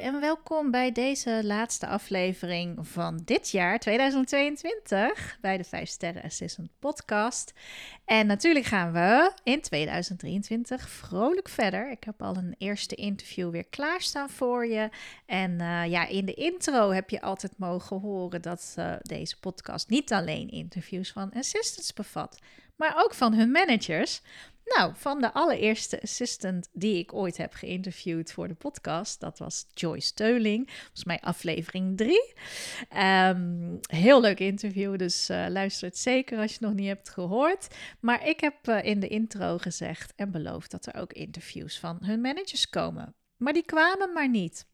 En welkom bij deze laatste aflevering van dit jaar 2022 bij de 5 Sterren Assistant Podcast. En natuurlijk gaan we in 2023 vrolijk verder. Ik heb al een eerste interview weer klaarstaan voor je. En uh, ja, in de intro heb je altijd mogen horen dat deze podcast niet alleen interviews van assistants bevat, maar ook van hun managers. Nou, van de allereerste assistant die ik ooit heb geïnterviewd voor de podcast, dat was Joyce Steuling, volgens mij aflevering 3. Um, heel leuk interview, dus uh, luister het zeker als je nog niet hebt gehoord. Maar ik heb uh, in de intro gezegd en beloofd dat er ook interviews van hun managers komen. Maar die kwamen maar niet.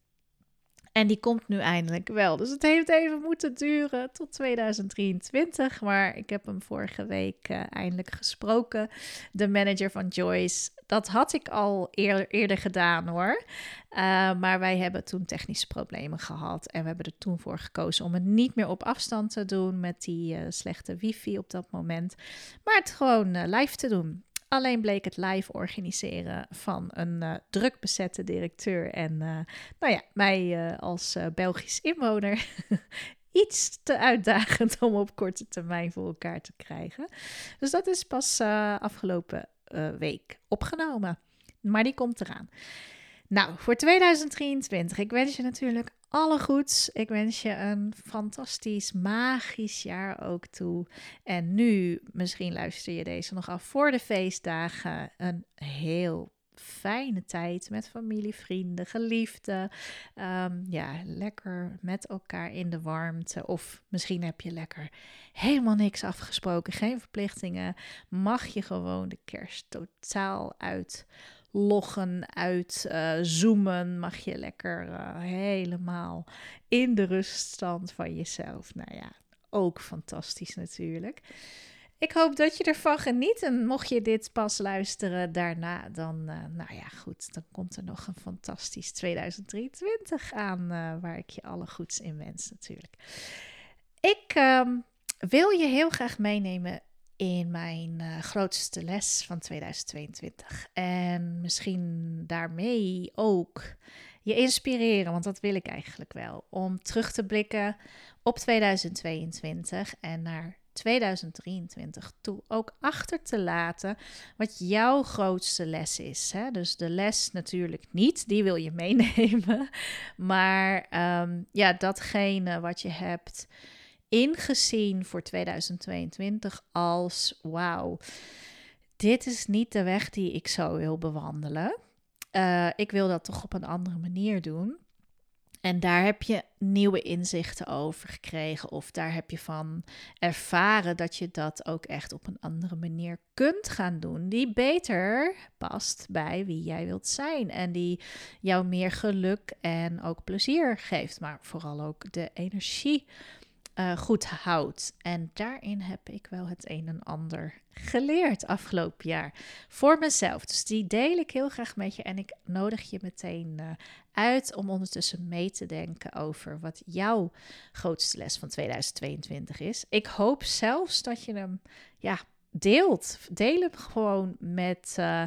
En die komt nu eindelijk wel. Dus het heeft even moeten duren tot 2023. Maar ik heb hem vorige week uh, eindelijk gesproken. De manager van Joyce. Dat had ik al eerder, gedaan hoor. Uh, maar wij hebben toen technische problemen gehad. En we hebben er toen voor gekozen om het niet meer op afstand te doen. Met die uh, slechte wifi op dat moment. Maar het gewoon live te doen. Alleen bleek het live organiseren van een uh, druk bezette directeur en uh, nou ja, mij uh, als Belgisch inwoner iets te uitdagend om op korte termijn voor elkaar te krijgen. Dus dat is pas afgelopen week opgenomen. Maar die komt eraan. Nou, voor 2023. Ik wens je natuurlijk alle goeds. Ik wens je een fantastisch, magisch jaar ook toe. En nu, misschien luister je deze nog af voor de feestdagen, een heel fijne tijd met familie, vrienden, geliefden. Um, ja, lekker met elkaar in de warmte. Of misschien heb je lekker helemaal niks afgesproken, geen verplichtingen. Mag je gewoon de kerst totaal uit loggen, uit uh, zoomen, mag je lekker uh, helemaal in de ruststand van jezelf. Nou ja, ook fantastisch natuurlijk. Ik hoop dat je ervan geniet. En mocht je dit pas luisteren daarna, dan, uh, nou ja, goed, dan komt er nog een fantastisch 2023 aan, waar ik je alle goeds in wens natuurlijk. Ik ehm, wil je heel graag meenemen in mijn uh, grootste les van 2022. En misschien daarmee ook je inspireren, want dat wil ik eigenlijk wel. Om terug te blikken op 2022 en naar 2023 toe ook achter te laten wat jouw grootste les is. Hè? Dus de les natuurlijk niet, die wil je meenemen. Maar um, ja, datgene wat je hebt ingezien voor 2022 als wauw, dit is niet de weg die ik zo wil bewandelen. Uh, ik wil dat toch op een andere manier doen. En daar heb je nieuwe inzichten over gekregen. Of daar heb je van ervaren dat je dat ook echt op een andere manier kunt gaan doen. Die beter past bij wie jij wilt zijn. En die jou meer geluk en ook plezier geeft. Maar vooral ook de energie uh, goed houdt. En daarin heb ik wel het een en ander geleerd afgelopen jaar voor mezelf. Dus die deel ik heel graag met je en ik nodig je meteen uh, uit om ondertussen mee te denken over wat jouw grootste les van 2022 is. Ik hoop zelfs dat je hem ja, deelt. Deel hem gewoon met uh,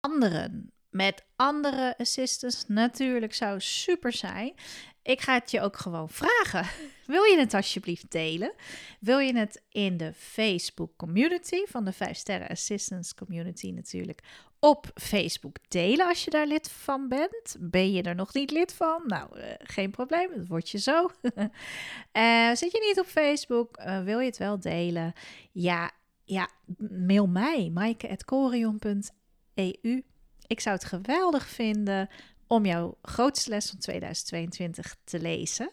anderen. Met andere assistants natuurlijk zou super zijn. Ik ga het je ook gewoon vragen. Wil je het alsjeblieft delen? Wil je het in de Facebook community van de 5 Sterren Assistance Community natuurlijk op Facebook delen als je daar lid van bent? Ben je er nog niet lid van? Nou, uh, geen probleem, dat wordt je zo. uh, zit je niet op Facebook? Uh, wil je het wel delen? Ja, ja mail mij, maaike.corion.eu. Ik zou het geweldig vinden om jouw grootste les van 2022 te lezen.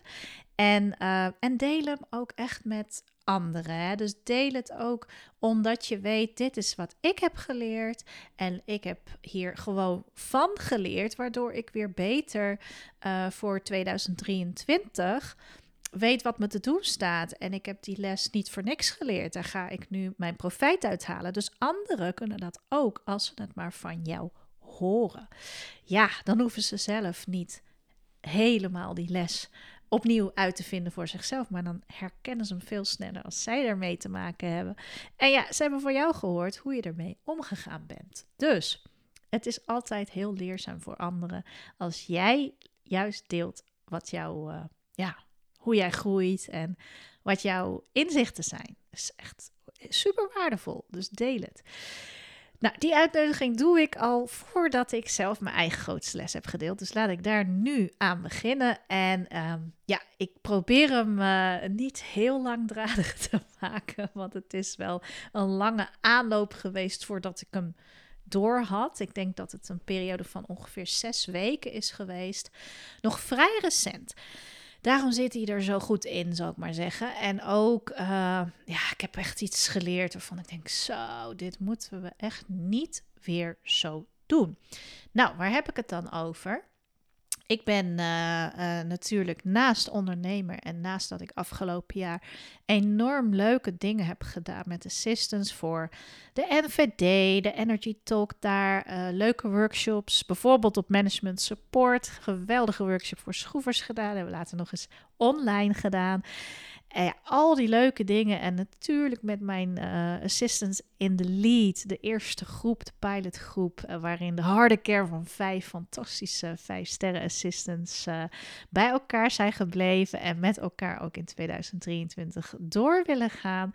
En, uh, en deel hem ook echt met anderen. Hè? Dus deel het ook omdat je weet, dit is wat ik heb geleerd. En ik heb hier gewoon van geleerd, waardoor ik weer beter uh, voor 2023 weet wat me te doen staat. En ik heb die les niet voor niks geleerd. Daar ga ik nu mijn profijt uithalen. Dus anderen kunnen dat ook als ze het maar van jou horen. Ja, dan hoeven ze zelf niet helemaal die les opnieuw uit te vinden voor zichzelf. Maar dan herkennen ze hem veel sneller als zij ermee te maken hebben. En ja, ze hebben voor jou gehoord hoe je ermee omgegaan bent. Dus het is altijd heel leerzaam voor anderen als jij juist deelt wat jou, uh, ja, hoe jij groeit en wat jouw inzichten zijn. Dat is echt super waardevol. Dus deel het. Nou, die uitnodiging doe ik al voordat ik zelf mijn eigen grootste les heb gedeeld. Dus laat ik daar nu aan beginnen. En um, ja, ik probeer hem uh, niet heel langdradig te maken, want het is wel een lange aanloop geweest voordat ik hem door had. Ik denk dat het een periode van ongeveer zes weken is geweest. Nog vrij recent. Daarom zit hij er zo goed in, zal ik maar zeggen. En ook, uh, ja, ik heb echt iets geleerd waarvan ik denk, zo, dit moeten we echt niet weer zo doen. Nou, waar heb ik het dan over? Ik ben uh, uh, natuurlijk naast ondernemer en naast dat ik afgelopen jaar enorm leuke dingen heb gedaan met assistants voor de NVD, de Energy Talk daar, uh, leuke workshops, bijvoorbeeld op management support, geweldige workshop voor schroevers gedaan, hebben we later nog eens online gedaan. Ja, al die leuke dingen. En natuurlijk met mijn uh, assistants in de lead. De eerste groep, de pilotgroep. Uh, waarin de harde kern van vijf fantastische vijf sterren assistants bij elkaar zijn gebleven. En met elkaar ook in 2023 door willen gaan.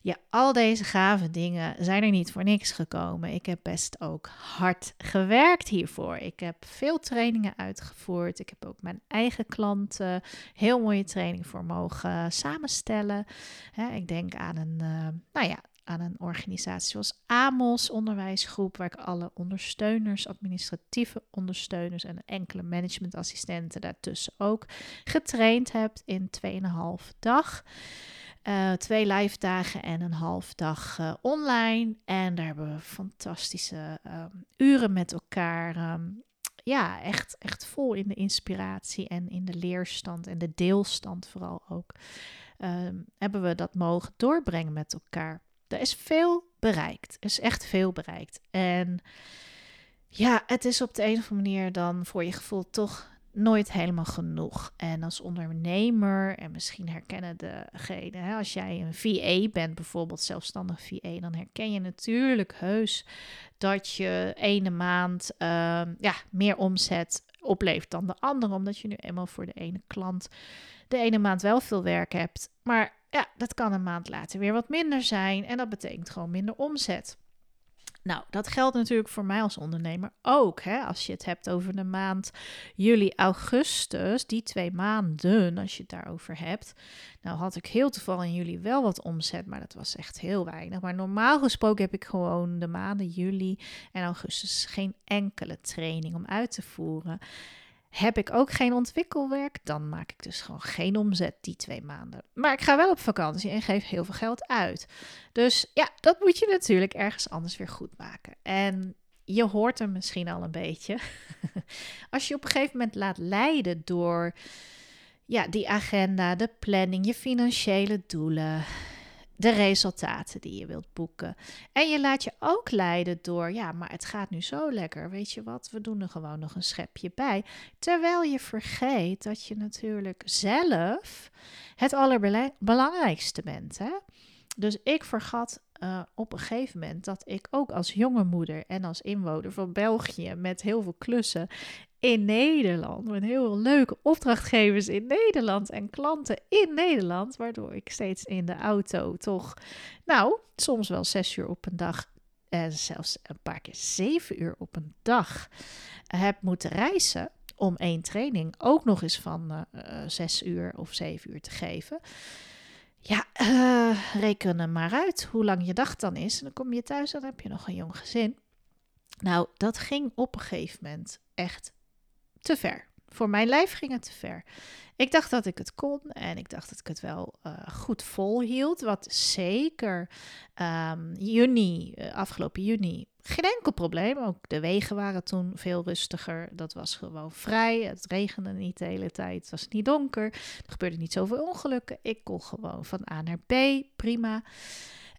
Ja, al deze gave dingen zijn er niet voor niks gekomen. Ik heb best ook hard gewerkt hiervoor. Ik heb veel trainingen uitgevoerd. Ik heb ook mijn eigen klanten heel mooie training voor mogen samenstellen. ik denk aan een, uh, nou ja, aan een organisatie zoals AMOS Onderwijsgroep, waar ik alle ondersteuners, administratieve ondersteuners en enkele managementassistenten daartussen ook getraind heb in 2,5 dag. Uh, twee live dagen en een half dag uh, online. En daar hebben we fantastische um, uren met elkaar. Um, ja, echt, echt vol in de inspiratie en in de leerstand en de deelstand vooral ook. Um, hebben we dat mogen doorbrengen met elkaar. Er is veel bereikt. Er is echt veel bereikt. En ja, het is op de een of andere manier dan voor je gevoel toch nooit helemaal genoeg. En als ondernemer, en misschien herkennen degene, hè, als jij een VA bent, bijvoorbeeld zelfstandig VA, dan herken je natuurlijk heus dat je ene maand uh, ja, meer omzet oplevert dan de andere, omdat je nu eenmaal voor de ene klant de ene maand wel veel werk hebt. Maar ja, dat kan een maand later weer wat minder zijn en dat betekent gewoon minder omzet. Nou, dat geldt natuurlijk voor mij als ondernemer ook. Hè? Als je het hebt over de maand juli, augustus, die twee maanden, als je het daarover hebt. Nou had ik heel toevallig in juli wel wat omzet, maar dat was echt heel weinig. Maar normaal gesproken heb ik gewoon de maanden juli en augustus geen enkele training om uit te voeren. Heb ik ook geen ontwikkelwerk, dan maak ik dus gewoon geen omzet die twee maanden. Maar ik ga wel op vakantie en geef heel veel geld uit. Dus ja, dat moet je natuurlijk ergens anders weer goed maken. En je hoort hem misschien al een beetje. Als je op een gegeven moment laat leiden door ja, die agenda, de planning, je financiële doelen, de resultaten die je wilt boeken. En je laat je ook leiden door, ja, maar het gaat nu zo lekker. Weet je wat, we doen er gewoon nog een schepje bij. Terwijl je vergeet dat je natuurlijk zelf het allerbelangrijkste bent. Hè? Dus ik vergat uh, op een gegeven moment dat ik ook als jonge moeder en als inwoner van België met heel veel klussen in Nederland, met heel veel leuke opdrachtgevers in Nederland en klanten in Nederland, waardoor ik steeds in de auto toch, nou, soms wel zes uur op een dag en zelfs een paar keer zeven uur op een dag heb moeten reizen om één training ook nog eens van uh, zes uur of zeven uur te geven. Ja, reken er maar uit hoe lang je dag dan is. En dan kom je thuis en dan heb je nog een jong gezin. Nou, dat ging op een gegeven moment echt te ver. Voor mijn lijf ging het te ver. Ik dacht dat ik het kon en ik dacht dat ik het wel uh, goed volhield. Wat zeker um, juni, afgelopen juni, geen enkel probleem. Ook de wegen waren toen veel rustiger. Dat was gewoon vrij. Het regende niet de hele tijd. Het was niet donker. Er gebeurde niet zoveel ongelukken. Ik kon gewoon van A naar B. Prima.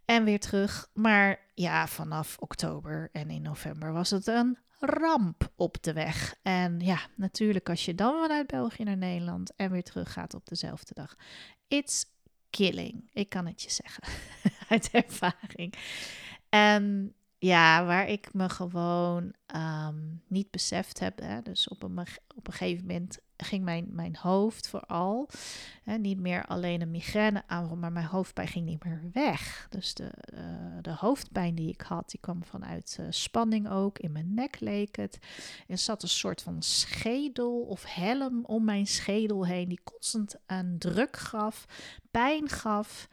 En weer terug. Maar ja, vanaf oktober en in november was het een ramp op de weg. En ja, natuurlijk als je dan vanuit België naar Nederland en weer terug gaat op dezelfde dag. It's killing. Ik kan het je zeggen. Uit ervaring. En ja, waar ik me gewoon ehm, niet beseft heb. Hè, dus op een, op een gegeven moment ging mijn, mijn hoofd vooral, hè, niet meer alleen een migraine aanval, maar mijn hoofdpijn ging niet meer weg. Dus de, uh, de hoofdpijn die ik had, die kwam vanuit uh, spanning ook. In mijn nek leek het. Er zat een soort van schedel of helm om mijn schedel heen, die constant een druk gaf, pijn gaf.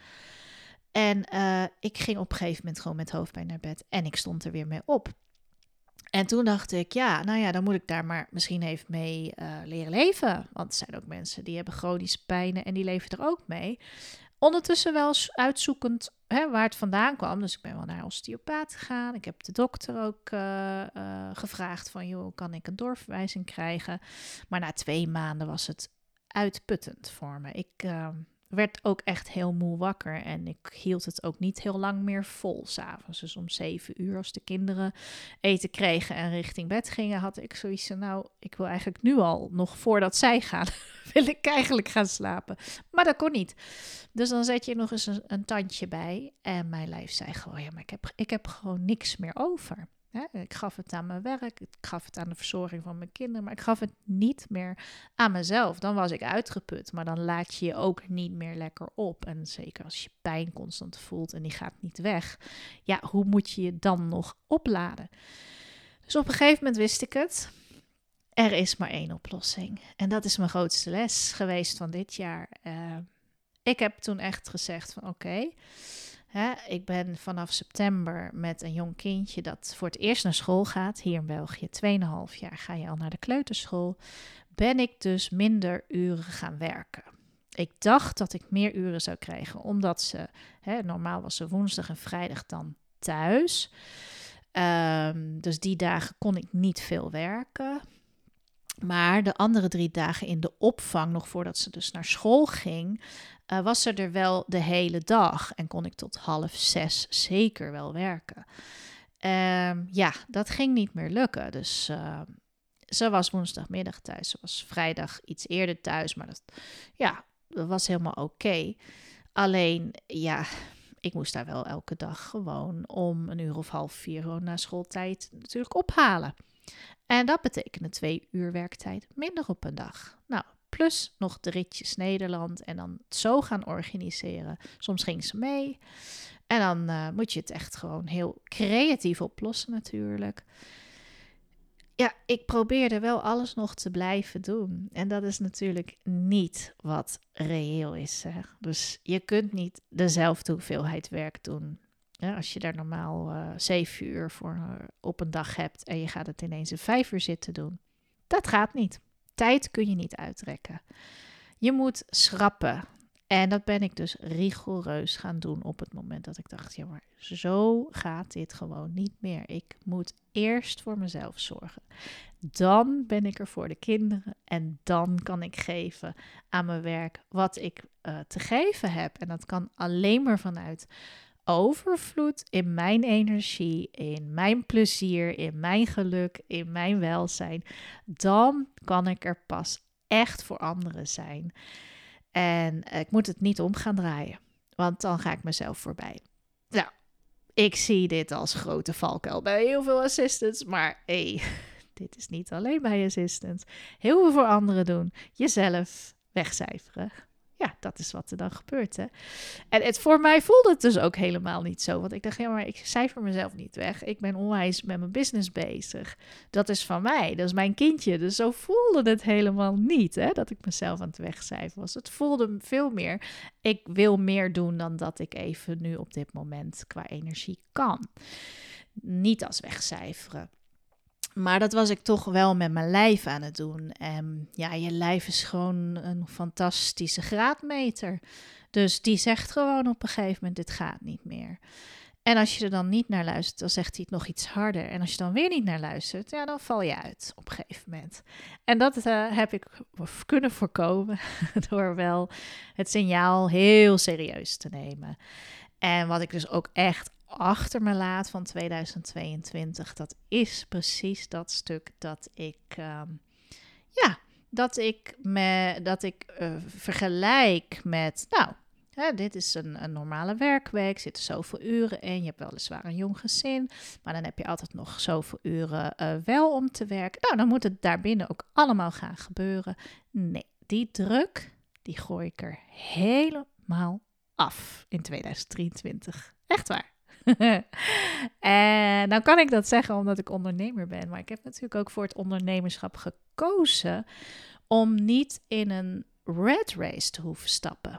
En uh, ik ging op een gegeven moment gewoon met hoofdpijn naar bed en ik stond er weer mee op. En toen dacht ik, ja, nou ja, dan moet ik daar maar misschien even mee uh, leren leven. Want er zijn ook mensen die hebben chronische pijnen en die leven er ook mee. Ondertussen wel uitzoekend hè, waar het vandaan kwam. Dus ik ben wel naar osteopaat gegaan. Ik heb de dokter ook uh, gevraagd van, joh, kan ik een doorverwijzing krijgen? Maar na twee maanden was het uitputtend voor me. Ik werd ook echt heel moe wakker. En ik hield het ook niet heel lang meer vol s'avonds. Dus om zeven uur, als de kinderen eten kregen en richting bed gingen, had ik zoiets van: Nou, ik wil eigenlijk nu al, nog voordat zij gaan, wil ik eigenlijk gaan slapen. Maar dat kon niet. Dus dan zet je nog eens een, een tandje bij. En mijn lijf zei gewoon: Ja, maar ik heb, ik heb gewoon niks meer over. Ik gaf het aan mijn werk, ik gaf het aan de verzorging van mijn kinderen, maar ik gaf het niet meer aan mezelf. Dan was ik uitgeput, maar dan laat je je ook niet meer lekker op. En zeker als je pijn constant voelt en die gaat niet weg, ja, hoe moet je je dan nog opladen? Dus op een gegeven moment wist ik het. Er is maar één oplossing. En dat is mijn grootste les geweest van dit jaar. Uh, ik heb toen echt gezegd van oké, Hè, ik ben vanaf september met een jong kindje dat voor het eerst naar school gaat. Hier in België, 2,5 jaar ga je al naar de kleuterschool. Ben ik dus minder uren gaan werken. Ik dacht dat ik meer uren zou krijgen, omdat ze, hè, normaal was ze woensdag en vrijdag dan thuis. Um, dus die dagen kon ik niet veel werken. Maar de andere drie dagen in de opvang, nog voordat ze dus naar school ging, uh, was ze er wel de hele dag en kon ik tot half zes zeker wel werken. Um, ja, dat ging niet meer lukken. Dus uh, ze was woensdagmiddag thuis. Ze was vrijdag iets eerder thuis, maar dat, ja, dat was helemaal oké. Alleen, ja, ik moest daar wel elke dag gewoon om een uur of half vier na schooltijd natuurlijk ophalen. En dat betekende twee uur werktijd minder op een dag. Nou, plus nog de ritjes Nederland en dan zo gaan organiseren. Soms ging ze mee. En dan uh, moet je het echt gewoon heel creatief oplossen natuurlijk. Ja, ik probeerde wel alles nog te blijven doen. En dat is natuurlijk niet wat reëel is. Dus je kunt niet dezelfde hoeveelheid werk doen als je daar normaal uh, zeven uur voor uh, op een dag hebt en je gaat het ineens in vijf uur zitten doen. Dat gaat niet. Tijd kun je niet uitrekken. Je moet schrappen. En dat ben ik dus rigoureus gaan doen op het moment dat ik dacht: ja, maar zo gaat dit gewoon niet meer. Ik moet eerst voor mezelf zorgen. Dan ben ik er voor de kinderen en dan kan ik geven aan mijn werk wat ik uh, te geven heb. En dat kan alleen maar vanuit overvloed in mijn energie, in mijn plezier, in mijn geluk, in mijn welzijn, dan kan ik er pas echt voor anderen zijn. En ik moet het niet om gaan draaien, want dan ga ik mezelf voorbij. Nou, ik zie dit als grote valkuil bij heel veel assistants. Maar hey, dit is niet alleen bij assistants. Heel veel voor anderen doen. Jezelf wegcijferen ja, dat is wat er dan gebeurt. Hè? En het, voor mij voelde het dus ook helemaal niet zo. Want ik dacht, ja, maar ik cijfer mezelf niet weg. Ik ben onwijs met mijn business bezig. Dat is van mij, dat is mijn kindje. Dus zo voelde het helemaal niet, hè, dat ik mezelf aan het wegcijferen was. Het voelde veel meer, ik wil meer doen dan dat ik even nu op dit moment qua energie kan. Niet als wegcijferen. Maar dat was ik toch wel met mijn lijf aan het doen. En ja, je lijf is gewoon een fantastische graadmeter. Dus die zegt gewoon op een gegeven moment: dit gaat niet meer. En als je er dan niet naar luistert, dan zegt hij het nog iets harder. En als je dan weer niet naar luistert, ja, dan val je uit op een gegeven moment. En dat uh, heb ik kunnen voorkomen door wel het signaal heel serieus te nemen. En wat ik dus ook echt achter me laat van 2022, dat is precies dat stuk dat ik, ehm, ja, dat ik, me, dat ik uh, vergelijk met, nou, hè, dit is een, een normale werkweek, zitten zoveel uren in, je hebt weliswaar een jong gezin, maar dan heb je altijd nog zoveel uren uh, wel om te werken. Nou, dan moet het daarbinnen ook allemaal gaan gebeuren. Nee, die druk, die gooi ik er helemaal af in 2023. Echt waar. en nou kan ik dat zeggen omdat ik ondernemer ben. Maar ik heb natuurlijk ook voor het ondernemerschap gekozen om niet in een red race te hoeven stappen.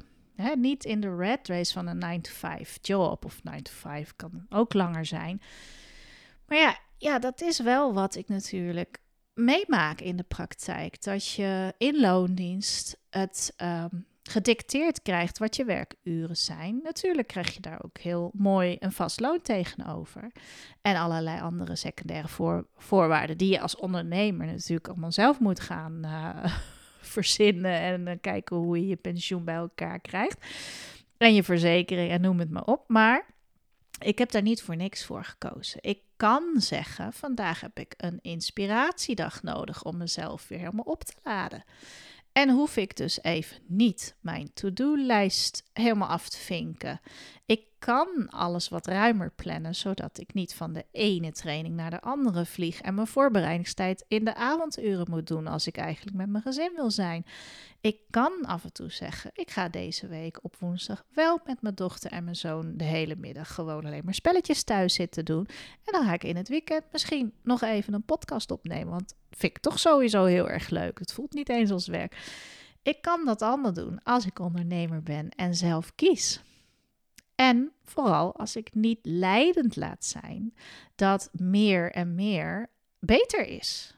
niet in de red race van een 9-to-5 job of 9-to-5 kan ook langer zijn. Maar ja, ja, dat is wel wat ik natuurlijk meemaak in de praktijk. Dat je in loondienst het um, gedicteerd krijgt wat je werkuren zijn. Natuurlijk krijg je daar ook heel mooi een vast loon tegenover. En allerlei andere secundaire voor, voorwaarden die je als ondernemer natuurlijk allemaal zelf moet gaan uh, verzinnen en uh, kijken hoe je je pensioen bij elkaar krijgt. En je verzekering en noem het maar op. Maar ik heb daar niet voor niks voor gekozen. Ik kan zeggen, vandaag heb ik een inspiratiedag nodig om mezelf weer helemaal op te laden. En hoef ik dus even niet mijn to-do-lijst helemaal af te vinken. Ik kan alles wat ruimer plannen, zodat ik niet van de ene training naar de andere vlieg en mijn voorbereidingstijd in de avonduren moet doen als ik eigenlijk met mijn gezin wil zijn. Ik kan af en toe zeggen: ik ga deze week op woensdag wel met mijn dochter en mijn zoon de hele middag gewoon alleen maar spelletjes thuis zitten doen. En dan ga ik in het weekend misschien nog even een podcast opnemen, want vind ik toch sowieso heel erg leuk. Het voelt niet eens als werk. Ik kan dat allemaal doen als ik ondernemer ben en zelf kies. En vooral als ik niet leidend laat zijn dat meer en meer beter is.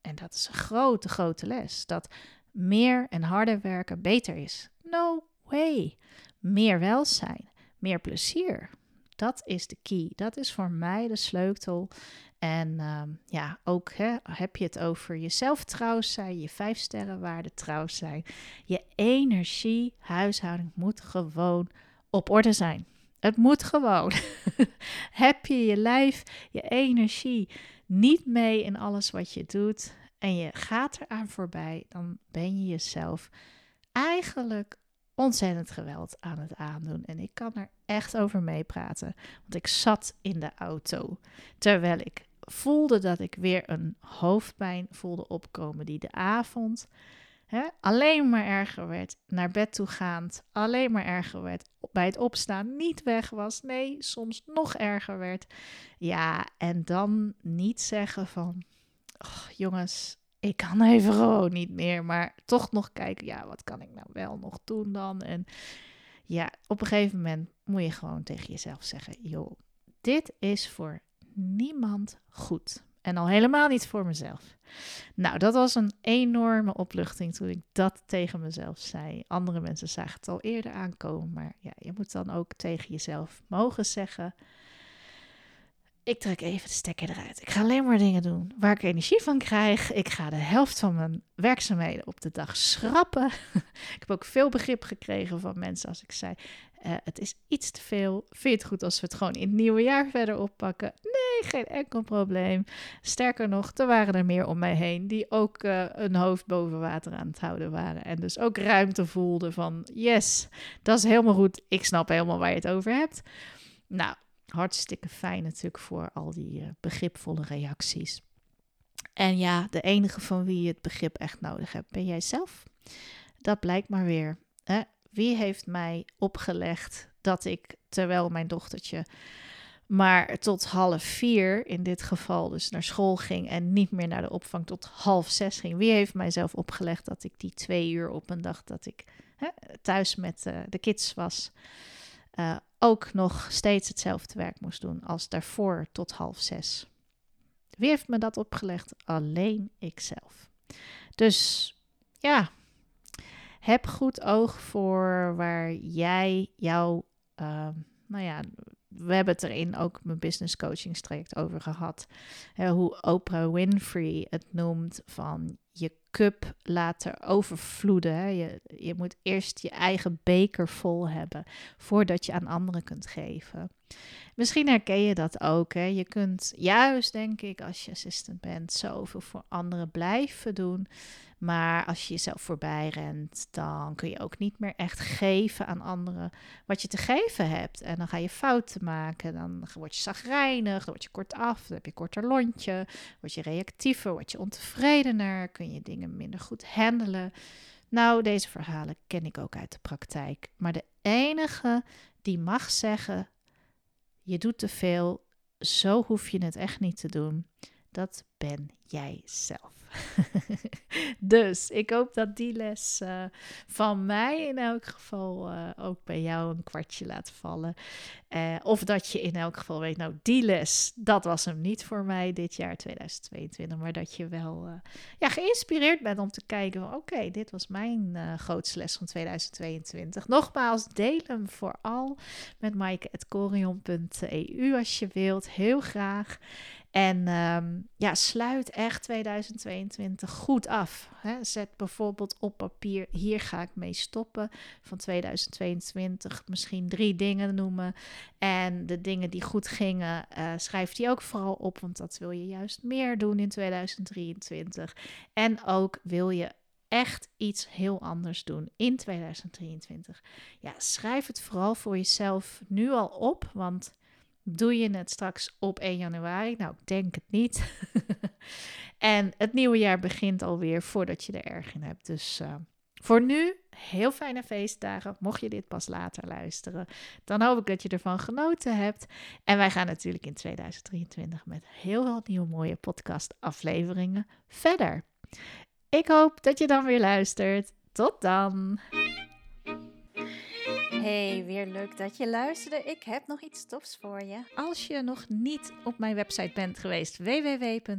En dat is een grote, grote les. Dat meer en harder werken beter is. No way. Meer welzijn, meer plezier. Dat is de key. Dat is voor mij de sleutel. En ehm, ja, ook hè, heb je het over jezelf trouw zijn, je vijf sterrenwaarde trouw zijn. Je energie, huishouding moet gewoon op orde zijn. Het moet gewoon. Heb je je lijf, je energie niet mee in alles wat je doet en je gaat eraan voorbij, dan ben je jezelf eigenlijk ontzettend geweld aan het aandoen. En ik kan er echt over meepraten, want ik zat in de auto terwijl ik voelde dat ik weer een hoofdpijn voelde opkomen die de avond Alleen maar erger werd, naar bed toe gaand, alleen maar erger werd, bij het opstaan niet weg was, nee, soms nog erger werd. Ja, en dan niet zeggen van, oh, jongens, ik kan even gewoon niet meer, maar toch nog kijken, ja, wat kan ik nou wel nog doen dan? En ja, op een gegeven moment moet je gewoon tegen jezelf zeggen, joh, dit is voor niemand goed. En al helemaal niet voor mezelf. Nou, dat was een enorme opluchting toen ik dat tegen mezelf zei. Andere mensen zagen het al eerder aankomen, maar ja, je moet dan ook tegen jezelf mogen zeggen: ik trek even de stekker eruit. Ik ga alleen maar dingen doen waar ik energie van krijg. Ik ga de helft van mijn werkzaamheden op de dag schrappen. ik heb ook veel begrip gekregen van mensen als ik zei: uh, het is iets te veel. Vind je het goed als we het gewoon in het nieuwe jaar verder oppakken? Nee, geen enkel probleem. Sterker nog, er waren er meer om mij heen die ook uh, een hoofd boven water aan het houden waren. En dus ook ruimte voelden van: yes, dat is helemaal goed. Ik snap helemaal waar je het over hebt. Nou, hartstikke fijn natuurlijk voor al die uh, begripvolle reacties. En ja, de enige van wie je het begrip echt nodig hebt, ben jij zelf. Dat blijkt maar weer. Hè? Wie heeft mij opgelegd dat ik, terwijl mijn dochtertje maar tot half vier in dit geval dus naar school ging en niet meer naar de opvang tot half zes ging. Wie heeft mijzelf opgelegd dat ik die twee uur op een dag dat ik hè, thuis met uh, de kids was, uh, ook nog steeds hetzelfde werk moest doen als daarvoor tot half zes? Wie heeft me dat opgelegd? Alleen ikzelf. Dus ja, heb goed oog voor waar jij jouw, uh, nou ja, we hebben het erin ook mijn business coachingstraject over gehad. hoe Oprah Winfrey het noemt van je cup laten overvloeden. Je, je moet eerst je eigen beker vol hebben voordat je aan anderen kunt geven. Misschien herken je dat ook. Hè? Je kunt juist, denk ik, als je assistant bent, zoveel voor anderen blijven doen. Maar als je jezelf voorbij rent, dan kun je ook niet meer echt geven aan anderen wat je te geven hebt. En dan ga je fouten maken, dan word je zagrijnig, dan word je kortaf, dan heb je korter lontje, word je reactiever, word je ontevredener, kun je dingen minder goed handelen. Nou, deze verhalen ken ik ook uit de praktijk. Maar de enige die mag zeggen: je doet te veel, zo hoef je het echt niet te doen, dat ben jij zelf. dus ik hoop dat die les uh, van mij in elk geval uh, ook bij jou een kwartje laat vallen. Uh, of dat je in elk geval weet, nou die les, dat was hem niet voor mij dit jaar 2022. Maar dat je wel ja, geïnspireerd bent om te kijken, oké, okay, dit was mijn grootste les van 2022. Nogmaals, deel hem vooral met maaike.corion.eu als je wilt, heel graag. En um, ja, sluit echt 2022 goed af. Hè. Zet bijvoorbeeld op papier, hier ga ik mee stoppen van 2022. Misschien drie dingen noemen. En de dingen die goed gingen, uh, schrijf die ook vooral op, want dat wil je juist meer doen in 2023. En ook wil je echt iets heel anders doen in 2023. Ja, schrijf het vooral voor jezelf nu al op, want Doe je het straks op 1 januari? Nou, ik denk het niet. en het nieuwe jaar begint alweer voordat je er erg in hebt. Dus uh, voor nu, heel fijne feestdagen. Mocht je dit pas later luisteren, dan hoop ik dat je ervan genoten hebt. En wij gaan natuurlijk in 2023 met heel veel nieuwe mooie podcast-afleveringen verder. Ik hoop dat je dan weer luistert. Tot dan! Hey, weer leuk dat je luisterde. Ik heb nog iets tofs voor je. Als je nog niet op mijn website bent geweest, www.corion.eu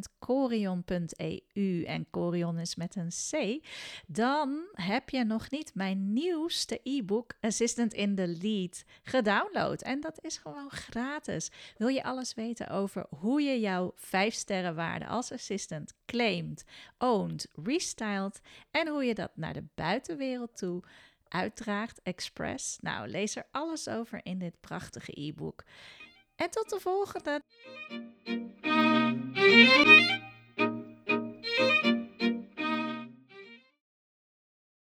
en Corion is met een C, dan heb je nog niet mijn nieuwste e-book Assistant in the Lead gedownload. En dat is gewoon gratis. Wil je alles weten over hoe je jouw 5 sterren waarde als assistant claimt, owned, restyled en hoe je dat naar de buitenwereld toe uitdraagt, Express. Nou, lees er alles over in dit prachtige e-book. En tot de volgende!